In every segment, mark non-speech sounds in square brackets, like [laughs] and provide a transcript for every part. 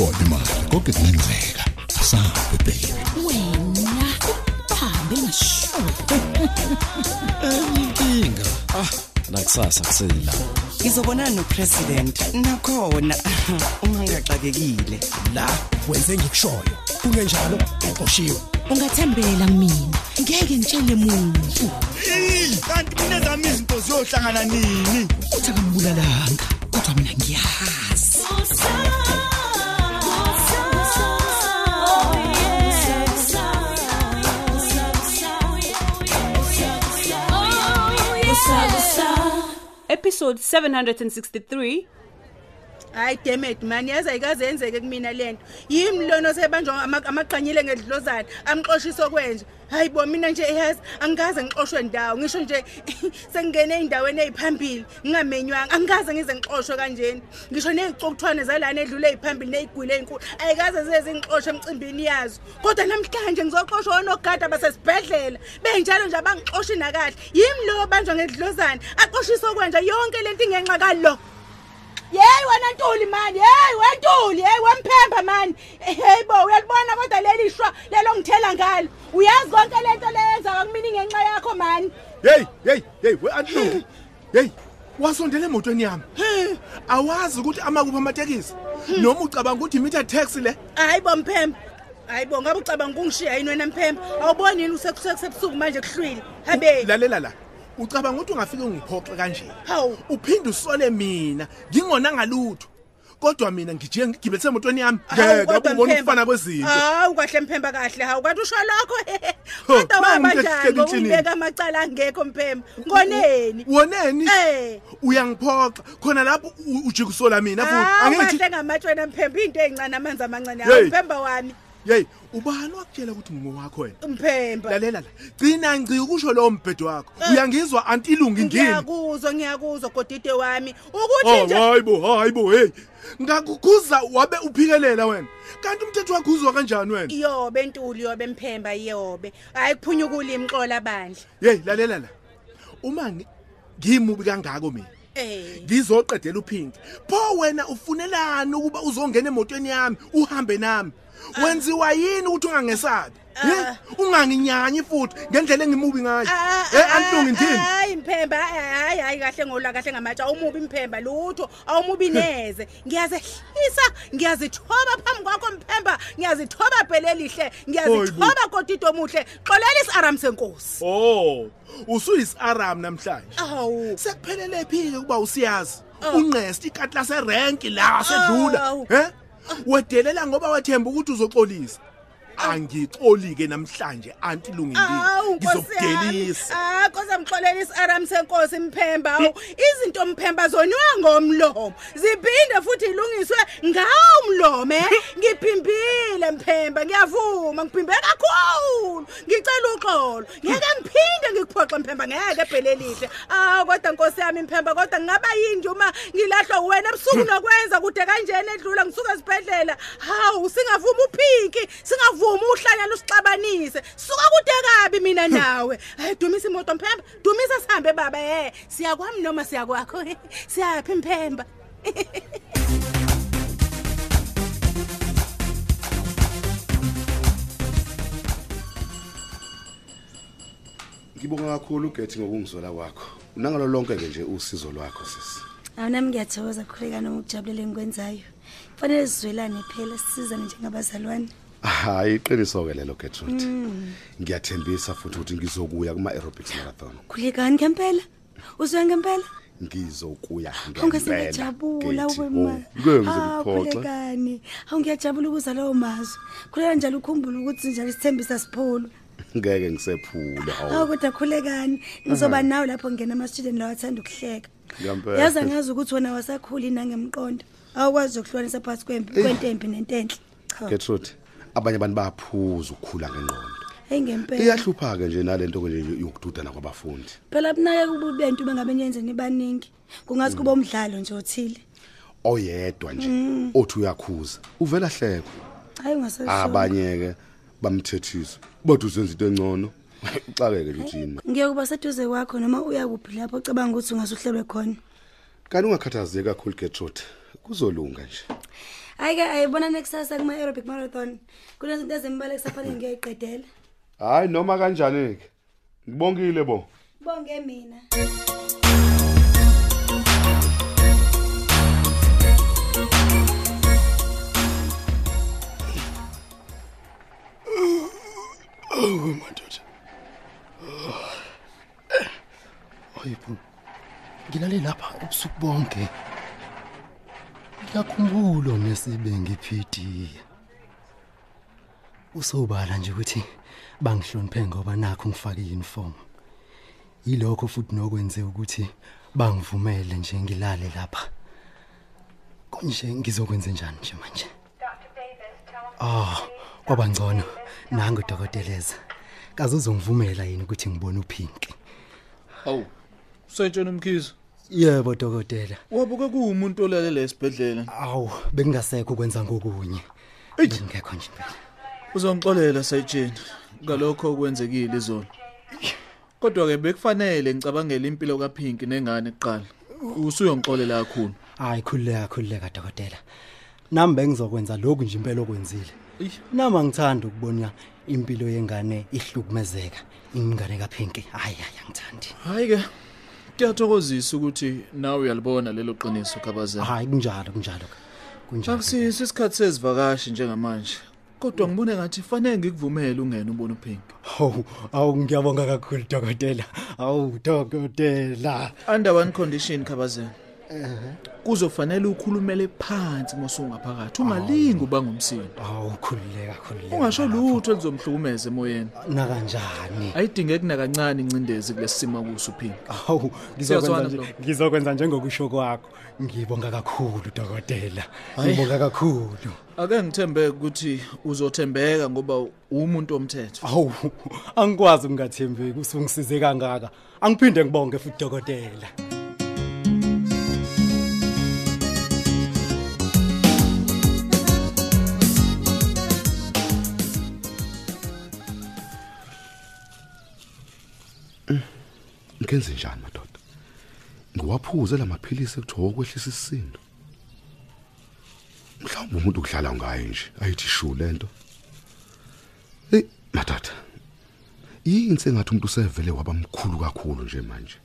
ikhona imali konke kungenzeka asabe baby wena uhambe ngasho inkinga. Ah nakusasa kusela. Ngizobonana nopresident. Nakhona. Uma ngigaxakekile la wenze ngikushoyo. Kungenjalo uqoshiwe. Ungathembela mina. Ngeke ngitshele muntu. Kanti mina zami izinto ziyohlangana nini? Uthi akambulalanga kodwa mina ngiyazi. Episode 763 hayi demet mani yazi ayikaze yenzeke kumina lento yimi lona osebanjwa ama- amaqanyile ngedlozana amxoshisa okwenje. Hayi bo mina nje yazi angikaze ngixoshwe ndawo. Ngisho nje [laughs] sengingene ey'ndaweni ey'phambili ngingamenywanga. Angikaze ngize ngixoshwe kanjeni ngisho ney'cukuthwane zalana edlule ey'phambili ney'gwile ey'nkulu ayikaze zize zingixoshe emcimbini yazo. Kodwa namhlanje ngizoxoshwa onogada basesibhedlela benjalo nje abangixoshi nakahle yimi lo obanjwa ngedlozana aqoshisa okwenje yonke lento ingenxa kalo. Yeyi wena ntuli mani? Yeyi wentuli yeyi wemphemba mani? Heyi bo uyalibona kodwa leli shwa lelo ngithela ngalo. Uyazi konke lento leyenzaka kumina ingenxa yakho mani? Hey hey hey we antlungu hey wasondela emotweni yami. Awazi ukuthi amakuphi amatekisi. Noma ucabanga ukuthi imitha taxi le? Hayi bo mphemba hayi bo ngabe ucabanga ukungishiya yini wena mphemba awuboni yini usekusebusuku manje kuhlwile. Habe lalela la. Ucabanga ukuthi ungafike ungiphoxe kanje? Hawu. Uphinde usole mina. Ngingona ngalutho. Kodwa mina ngijike ngigibele emotweni yami. Hawu, ngeke kodwa ubone Mphemba. ukufana kwezinto. Hawu kahle mphemba kahle. Hawu kanti usho lokho? [laughs] Ho, kodwa mama, wabanjani ngihleli endlini. ngokuyibeka amacala angekho mphemba. Ngoneni? Woneni? Eh. uyangiphoxa. Khona lapho u- ujike usola mina futhi. Hawu angithi kahle ngamatshwena mphemba. Into ey'ncane amanzi amancane. Hey. hawu mphemba wami. Hey ubani wakutshela ukuthi ngingowakho wena? Mphemba lalela la. Gcina ngci ukusho lowo mbhedo wakho. Uyangizwa antilungi ngini? Ngiyakuzwa ngiyakuzwa godide wami. Ukuthi Oh nje hayibo hayibo hey. Ngakukhuza wabe uphikelela wena. Kanti umthetho wakho uzwa kanjani wena? Yobe ntuli yobe mphemba yobe hayi kuphunyukula imxola bandla. Hey lalela la. Uma ngi- ngimubi kangako mina? Eh. Ngizoqedela uphinki pho wena ufunelani ukuba uzongena emotweni yami uhambe nami? Wenziwa yini ukuthi ungangesabi? Eh? unganginyanyi futhi ngendlela engimubi ngayo. Eh antlungi ndini hayi mphemba hayi hayi kahle ngola kahle ngamatsha awumubi mphemba lutho. Awumubi neze. Ngiyazehlisa ngiyazithoba phambi kwakho mphemba. Ngiyazithoba bhelelihle ngiyazithoba kodide omuhle. Xolela isaram senkosi. Oh usuyis-aram namhlanje. Awu. Sekuphelele phi-ke ukuba usiyazi? Oh. unqest ikati laserenki la sedlula. Awu. he? Wedelela ngoba wathemba ukuthi uzoxolisa. Angixoli-ke namhlanje antilungindini Awu ngizokudelisa Ah, koza mxolela isaram senkosi mphemba. Awu, izinto mphemba zoniwa ngomlomo. Ziphinde futhi ilungiswe ngawo umlomo, eh? [laughs] Ngiphimbile mphemba, ngiyavuma, ngiphimbe kakhulu. Ngicela uxolo. Ngeke ngiphinde ngikuphoxe mphemba ngeke ebhelelihle. Ah, kodwa Nkosi yami mphemba, kodwa ngaba yini nje uma ngilahlwa wena ebusuku [laughs] nokwenza kude kanjena edlula ngisuka esibhedlela. Hawu, singavuma uphiki, singavuma uhlanya lusixabanise. Suka kude kabi mina nawe. [laughs] Hayi dumisa imoto mphemba, dumisa sihambe baba eh. Siyakwami noma siyakwakho. [laughs] Siyaphi mphemba? [laughs] Ngibonga kakhulu uGethi ngokungizola kwakho. Nangalo lonke ke nje usizo lwakho sisi. awunami ngiyathokoza kukhuleka noma ukujabulela engikwenzayo kufanele sizwelane phela sisizane njengabazalwane Hayi iqiniso ke lelo Gertrude. Ngiyathembisa futhi ukuthi ngizokuya kuma aerobics marathon. khulekani ngempela? Uzwe ngempela? Ngizokuya awungase ngempela. ngiyajabula Gethi, ukwema oh, Ngeke ngizokuphoxa. khulekani awungiyajabula ukuzwa lawo mazwi khuleka njalo ukhumbule ukuthi njalo isithembisa siphulu Ngeke ngisephule awu hawo. kodwa khulekani ngizoba nawe lapho ngena ama-student lawo athanda ukuhleka. Ngempela. yazi angazi ukuthi wena wasakhuli nangemqondo. Awukwazi ukuhlukanisa phakathi kwempi kwentempi nentenhle. Cha. Gertrude, abanye abantu bayaphuza ukukhula ngengqondo. eyi ngempela Iyahlupha ke nje nalento ke nje yokududana kwabafundi. phela bunake kuba bento bengabe niyenzeni baningi kungathi kuba umdlalo nje othile Oyedwa nje othi uyakhuza. Uvela hleko. hayi ungasesho Abanye ke bamthethisa. Bathi usenza into engcono. [laughs] Uxakeke nje uthini. ngiyokuba seduze kwakho noma uyakuphi lapho ucabanga ukuthi ungasuhlelwe khona Kanti ungakhathazeki kakhulu Gertrude. Kuzolunga nje. Hayi-ke ayibona nekusasa kuma-aerobic marathon kunezinto ezimbalwa kusafanele ngiyayiqedela hayi noma kanjani-ke ngibongile bo bonge mina Oh madoda. Hayibo. Ngilale lapha ubusuku bonke. Ngiyakhumbula nesibe ngiphidi. Usobala nje ukuthi bangihloniphe ngoba nakho ngifake uniform. Yilokho futhi nokwenze ukuthi bangivumele nje ngilale lapha. Konje ngizokwenza njani nje manje? Ah, kwaba ngcono. Nangu dokoteleza. Kaze uzongivumela yini ukuthi ngibone uphinki? Awu. Sayitshela umkhizo. Yebo dokotela. Wabuke kuwumuntu olalele esibhedlela. Awu, bengingasekho ukwenza ngokunye. Ngekho nje impela. Uzongixolela sayitshela ngalokho okwenzekile izolo. Kodwa ke bekufanele ngicabangele impilo kaPinki nengane kuqala. Usuyongixolela kakhulu. Hayi khulileka khulileka dokotela. Nami bengizokwenza lokhu nje impela okwenzile. Nama ngithanda ukubona impilo yengane ihlukumezeka. Ingane kaPinki. Hayi hayi angithandi. Hayi ke. Kuyathokozisa ukuthi nawe uyalibona lelo qiniso khabazela. Hayi kunjalo kunjalo. Kunjalo. Akusisi isikhathi sezivakashi njengamanje. Kodwa ngibone ngathi fanele ngikuvumele ungene ubone uPinki. Hawu, awu ngiyabonga kakhulu dokotela. Awu dokotela. Under one condition khabazela. Kuzofanele ukhulumele phansi mosungaphakathi ungalingi uba ngumsindo. Awu khulileka khulileka ungasho lutho elizomhlukumeza emoyeni. Na kanjani ayidingeki nakancane incindezi kulesimo kuso uphinki awu ngizokwenza nje ngizokwenza njengokusho kwakho. Ngibonga kakhulu dokotela. Ngibonga kakhulu. Ake ngithembe ukuthi uzothembeka ngoba umuntu omthetho awu angikwazi ukungathembeki usungisize kangaka. Angiphinde ngibonge futhi dokotela. Ngenze njani madoda? Ngiwaphuze lamaphilisi ekuthiwa ukwehlisa isisindo. Mhlawumbe umuntu udlala ngayo nje ayithi shu lento hey madoda yini sengathi umuntu usevele wabamkhulu kakhulu nje manje?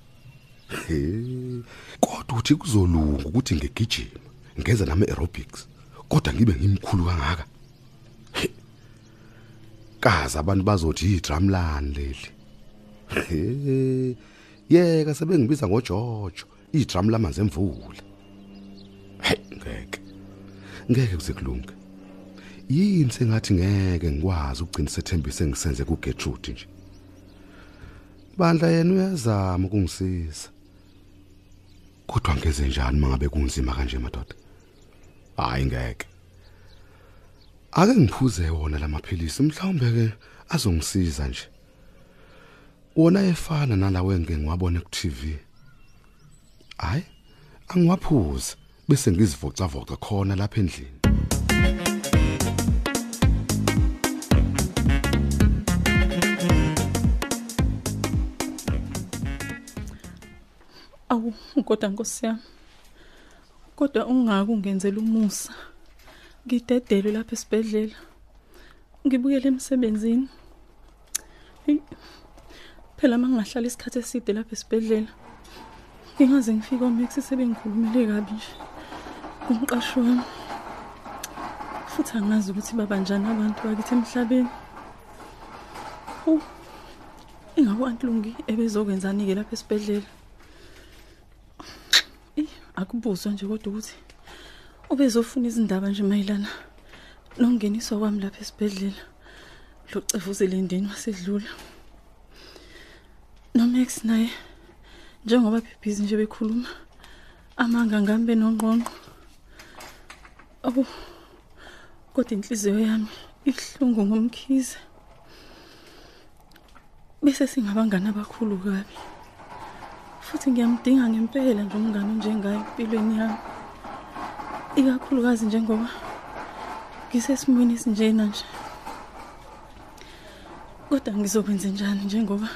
Hey kodwa uthi kuzolunga ukuthi ngigijima ngenza nama aerobics kodwa ngibe ngimkhulu kangaka? Kaza abantu bazothi idrumline leli. Hey, yeka sebengibiza ngoJojo, idrum lamanzi emvula. Hey, ngeke. Ngeke kuze kulunge. Yini sengathi ngeke ngikwazi ukugcina sethembise ngisenze kuGertrude nje. Bandla yena uyazama ukungisiza. Kodwa ngeze njani mangabe kunzima kanje madoda? Hayi ngeke. Ake ngiphuze wona lamaphilisi mhlawumbe ke azongisiza nje. Wona efana nalawe ngeke ngiwabone ku TV hayi angiwaphuza bese ngizivoca voca khona lapha endlini. Awu kodwa nkosi yami kodwa ungaki ungenzela umusa. Ngidedelwe lapha esibhedlela ngibuyele emsebenzini. Phela mangingahlala isikhathi eside lapha esibhedlela ngingaze ngifike omex sebengikhulumile kabi nje umqashi wami. Futhi angazi ukuthi babanjani abantu bakithi emhlabeni. Ingabe antlungi ebezokwenzani ke lapha esibhedlela. Akubuzwa nje kodwa ukuthi ubezofuna izindaba nje mayelana nokungeniswa kwami lapha esibhedlela lo cevuzele indeni wasedlula. noMax naye njengoba bebhizi nje bekhuluma amanga ngami benongqonqo awu kodwa inhliziyo yami ihlungu ngomkhize. Bese singabangana abakhulu kabi futhi ngiyamdinga ngempela nje umngane onjengayo empilweni yami. Ikakhulukazi njengoba ngisesimweni esinjena nje. Kodwa ngizokwenza njani njengoba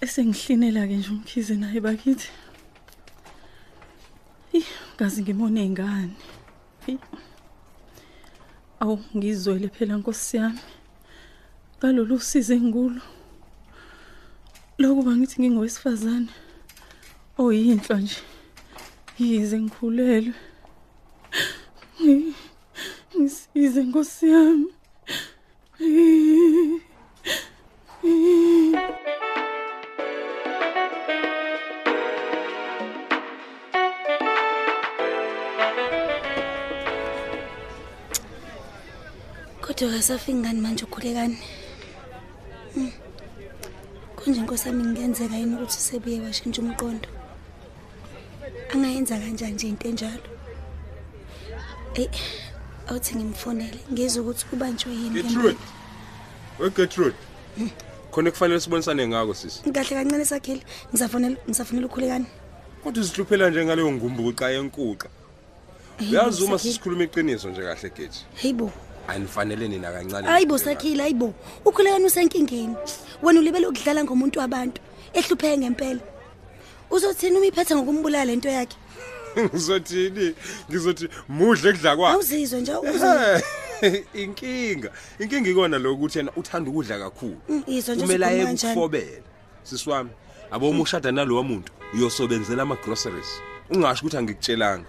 esengihlinela ke nje umkhize naye bakithi Ih, ngazi ngimone ingane. Hey. Awu ngizwele phela Nkosi yami. Ngalolu size ngikulo. Lokuba ngithi ngingowesifazane oyinhlwa nje. Yize ngikhulelwe. Ngi- Ngisize Nkosi yami. Kodwa kasafiki ngani manje ukhulekani Hmm. konje nkosi yami ngenzeka yini ukuthi sebuye washintsha umqondo angayenza kanjani nje into enjalo eyi awuthi ngimfonele ngizwe ukuthi kubanjwe yini Gertrude. We Gertrude. Khona kufanele sibonisane ngako sisi. kahle kancane sakhile ngisafonela ngisafonela ukhulekani Kodwa uzihluphela nje ngaleyo ngumbuqa yenkuqa. Uyazi uma sisikhuluma iqiniso nje kahle gethi. heyibo Anifanele nina kancane. hayibo sakhile hayibo ukhulekani usenkingeni wena ulibele ukudlala ngomuntu wabantu ehlupheke ngempela uzothini uma iphethe ngokumbulala lento yakhe [laughs] Ngizothini? Ngizothi mudle kudla kwakhe. awuzizwe nje awuzizwe Eh, [laughs] Inkinga. Inkinga ikona lokuthi yena uthanda ukudla kakhulu. Mm, izwa nje Kumele usukhuluma aye kanjani. ukufobela. Sisiwami, abo uma ushada nalowa muntu uyosobenzela ama groceries. Ungasho ukuthi angikutshelanga.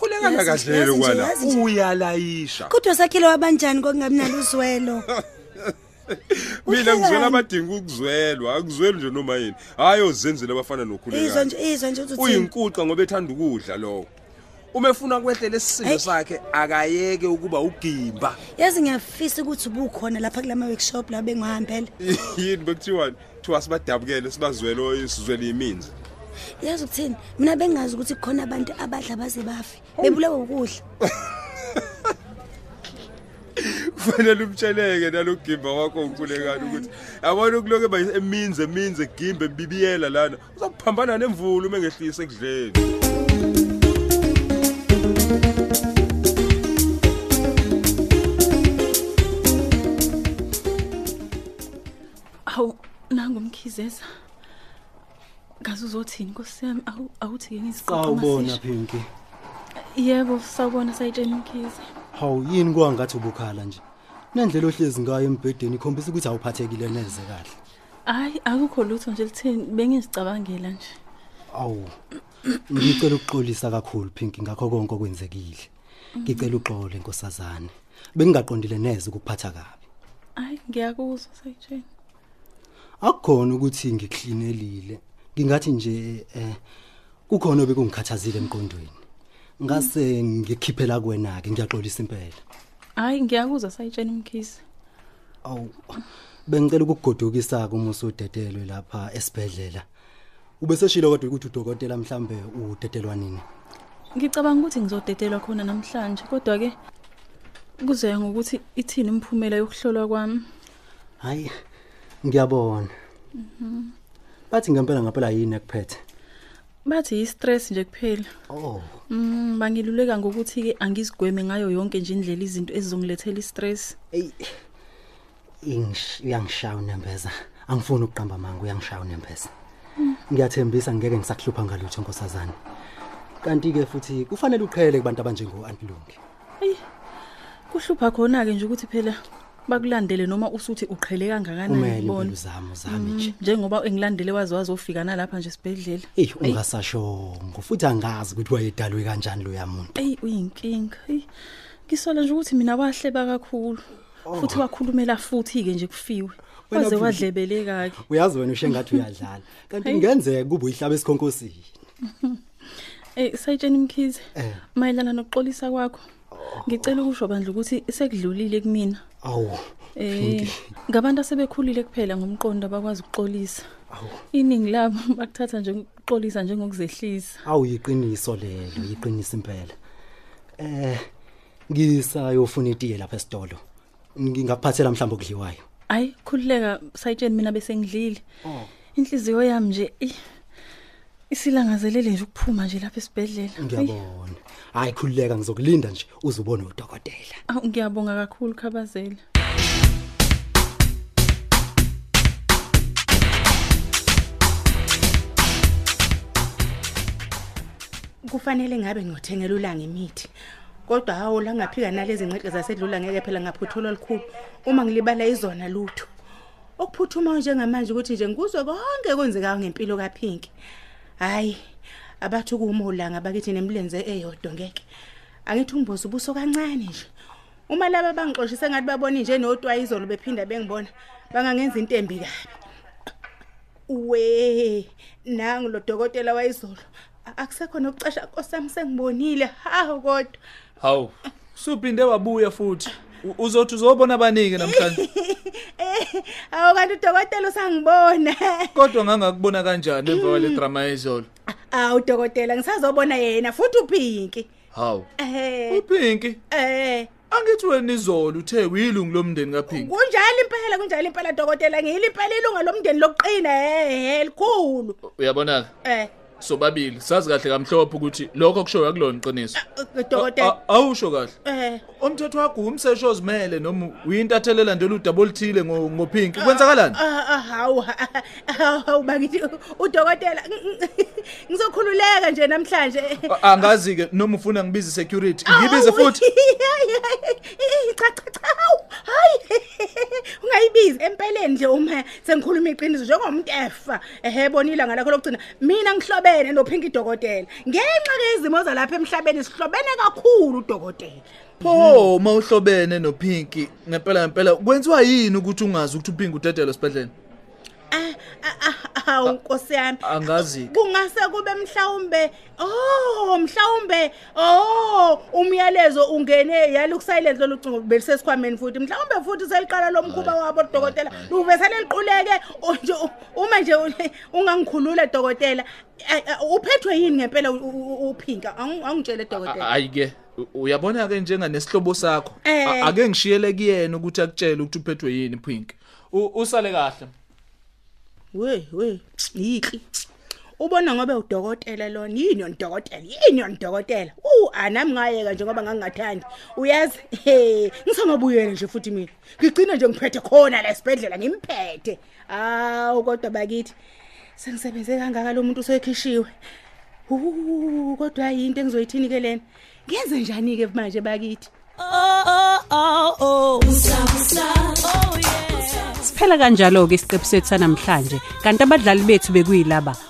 Ukhulekana Yazi- kahle yazi nje, kwala. yazi nje. Uyalayisha. kodwa sakhile wabanjani kokungabi nalo uzwelo [laughs] Mina ngizwela Uhlekani? abadinga ukuzwelwa, akuzweli nje noma yini. Hayi ozenzela abafana izwa nokhulekana. nje izwa nje uthi uthini Uyinkuqa ngoba ethanda ukudla lowo. Uma efuna kwehlela isisindo sakhe akayeke ukuba ugimba. yazi ngiyafisa ukuthi ubukhona lapha kulama workshop la bengihambele [laughs] Yini bekuthiwa thiwa sibadabukele sibazwelo isizwele iminzi. Yazi ukuthini mina bengazi ukuthi kukhona abantu abadla baze bafe bebulawa ukudla Kufanele umtsheleke nalogimba wakho unkulekana ukuthi yabona ukuloke ba eminze eminze gimbe bibiyela lana. Uzokuphambana nemvulu uma engehlisa ekudleni. Awu nangumkhizeza. Ngazi uzothini Nkosi yami awu awuthi ke ngisiqoqa Sawubona Pinky. Yebo sawubona sayitshela umkhize. Hawu yini kwangathi ubukhala nje. Nendlela ohlezi ngayo embhedeni ikhombisa ukuthi awuphathekile neze kahle. Hayi akukho lutho nje lithini bengizicabangela nje. Awu. Ngicela ukuxolisa kakhulu Pinky ngakho konke okwenzekile. Ngicela uxole nkosazana. Bengingaqondile neze ukuphatha kabi. Hayi ngiyakuzwa sayitshela. Akukhona ukuthi ngiklinelile. Ngingathi nje eh kukhona obekungikhathazile emqondweni. Ngase ngikhiphela kuwena ke ngiyaxolisa impela. Hayi ngiyakuzwa sayitshela umkhize. Awu bengicela ukukugodukisa kuma usudedelwe lapha esibhedlela. Ubeseshilo kodwa ukuthi udokotela mhlambe udedelwa nini? Ngicabanga ukuthi ngizodedelwa khona namhlanje kodwa ke kuzoya ngokuthi ithini imphumela yokuhlolwa kwami. Hayi ngiyabona. Mhm. Bathi ngempela ngempela yini ekuphethe? Bathi i-stress nje kuphela. Oh. Mm bangiluleka ngokuthi ke angizigweme ngayo yonke nje indlela izinto ezizongilethela i-stress. Ey. Ingish uyangishaya unembeza. Angifuni ukuqamba manga uyangishaya unembeza. Mm. Ngiyathembisa ngeke ngisakuhlupha ngalutho nkosazana. Kanti ke futhi kufanele uqhele kubantu abanjengo Antilungi. Ey. Kuhlupha khona ke nje ukuthi phela bakulandele noma usuthi uqhele kangakanani Kumele ngibona. impela uzame uzame nje. Mm, Njengoba engilandele wazi wazofika nalapha nje esibhedlela. Ey ungasashongo futhi angazi ukuthi wayedalwe kanjani lo yamuntu. Ey uyinkinga. Ey ngisola nje ukuthi mina wahleba kakhulu. Futhi wakhulumela futhi ke nje kufiwe. Wena Waze futhi- wadlebeleka ke. Uyazi wena ushengathi uyadlala. [laughs] Kanti Hayi. kungenzeka kube uyihlaba esikhonkosini. [laughs] Eh sayitshena imkhize. Eh. Mayelana nokuxolisa kwakho. Ngicela ukusho bandla ukuthi sekudlulile kumina. Awu. Eh ngabantu asebekhulile kuphela ngomqondo abakwazi ukuxolisa. Iningi labo [laughs] bakuthatha nje ukuxolisa njengokuzehlisa. Awu yiqiniso lelo, yiqiniso impela. Eh ngisayofuna itiye lapha esitolo. Ngingakuphathela mhlawumbe okudliwayo. Hayi khulileka sayitsheni mina bese ngidlile. Oh. Inhliziyo yami nje i- isilangazelele nje ukuphuma nje lapha esibhedlela. Eyi, Ngiyabona. Hayi khulileka ngizokulinda nje uzubone udokotela. Awu ngiyabonga kakhulu khabazela. kufanele ngabe ngiyothengela ulanga imithi kodwa hawo la ngaphika nalezi ngcexe zasedlula ngeke phela ngaphuthula olukhulu uma ngilibala izona lutho okuphuthumayo njengamanje ukuthi nje ngikuzwe konke kwenzekayo ngempilo kaPhinki hayi abathi kuma ulanga bakithi nemlenze eyodwa ngeke. Angithi ungimboza ubuso kancane nje. Uma laba bangixoshise ngathi babona nje notwayizolo bephinda bengibona bangangenza into embi kabi. We nangu lo dokotela wayizolo. A- akusekho nokucasha nkosami sengibonile hawu kodwa. Hawu, suphinde wabuya futhi. U- Uzothi uzobona abaningi namhlanje. [laughs] awu kanti udokotela usangibona. [laughs] Kodwa ngangakubona kanjani emva kwale drama yezolo? awu dokotela ngisazobona yena futhi uphinki Hawu. eh. uPinki eh. Angithi wena izolo uthe uyilungu lomndeni kaPinki. kunjalo impela kunjalo impela dokotela? Ngiyile impela ilunga lomndeni lokuqina eh elikhulu. Uyabona eh. Sobabili sazi kahle kamhlophe ukuthi lokho kushoyo akulona iqiniso. dokotela A- Awusho kahle. eh Umthetho wakho umsesho ozimele noma uyintathelela nje udouble thile ngo ngoPinki. Kwenzakalani? Ah, ah, hawu hawu bakithi udokotela ngizokhululeka nje namhlanje A- Angazi ke noma ufuna ngibize security. Ngibize futhi. [laughs] cha cha cha hawu hayi [laughs] ungayibizi empeleni nje uma sengikhuluma iqiniso njengomuntu efa ehe bonile ngalakho lokugcina mina ngihlobene nophinki dokotela ngenxa yezimo zalapha emhlabeni sihlobene kakhulu udokotela Pho mawuhlobene noPinki ngempela ngempela kwenziwa yini ukuthi ungazi ukuthi uPinki udedelo sibedlela? Hawu nkosi yami Angazi. kungase kube mhlawumbe oh mhlawumbe oh umyalezo ungene yali kusilence lolucingo belisesikhwameni futhi mhlawumbe futhi seliqala lomkhuba wabo dokotela ube saneliquleke o- nje u- uma nje u- ungangikhulula dokotela eh, eh, uphethwe yini ngempela u- u- uphinka Angi- angitshele dokotela Ayike uyabona ke njenga nesihlobo sakho Eh. A- ake ngishiyele kuyena ukuthi akutshele ukuthi uphethwe yini Pinki. U- Usale kahle. We we yiki. Ubona ngobe udokotela lona yini yona dokotela yini yona dokotela u anami ngayeka nje ngoba ngangingathandi. Uyazi? He ngisangabuyela nje futhi mina. Ngigcina nje ngiphethe khona la esibhedlela ngimphethe. Awu kodwa bakithi sengisebenze kangaka lo muntu usekhishiwe uh kodwa yinto engizoyithini ke lena? Ngenze njani ke manje bakithi? Oh oh oh oh. Usabusa. Oh yeah. Siphela kanjalo ke isiqephu sethu sanamhlanje kanti abadlali bethu bekuyilaba.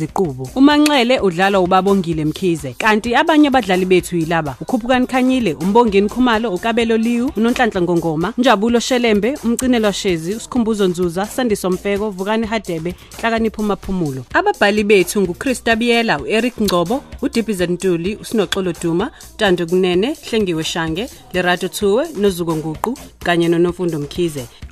Ziqubu uManxele udlala uBabongile Mkhize. Kanti abanye abadlali bethu yilaba. uKhuphukani Khanyile uMbongeni Khumalo uKabelo Liwu uNonhlanhla Ngongoma Njabulo Shelembe umcinelwa Shezi uSikhumbuzo Nzuza Sandiso Mfeko Vukani Hadebe Hlakanipho Maphumulo ababhali bethu nguChrista Biyela uEric Ngcobo uDippy Ntuli uSinoxolo Duma Tando Kunene Hlengiwe Shange Lerato Thuwe noZuko Nguqu kanye noNofundo Mkhize.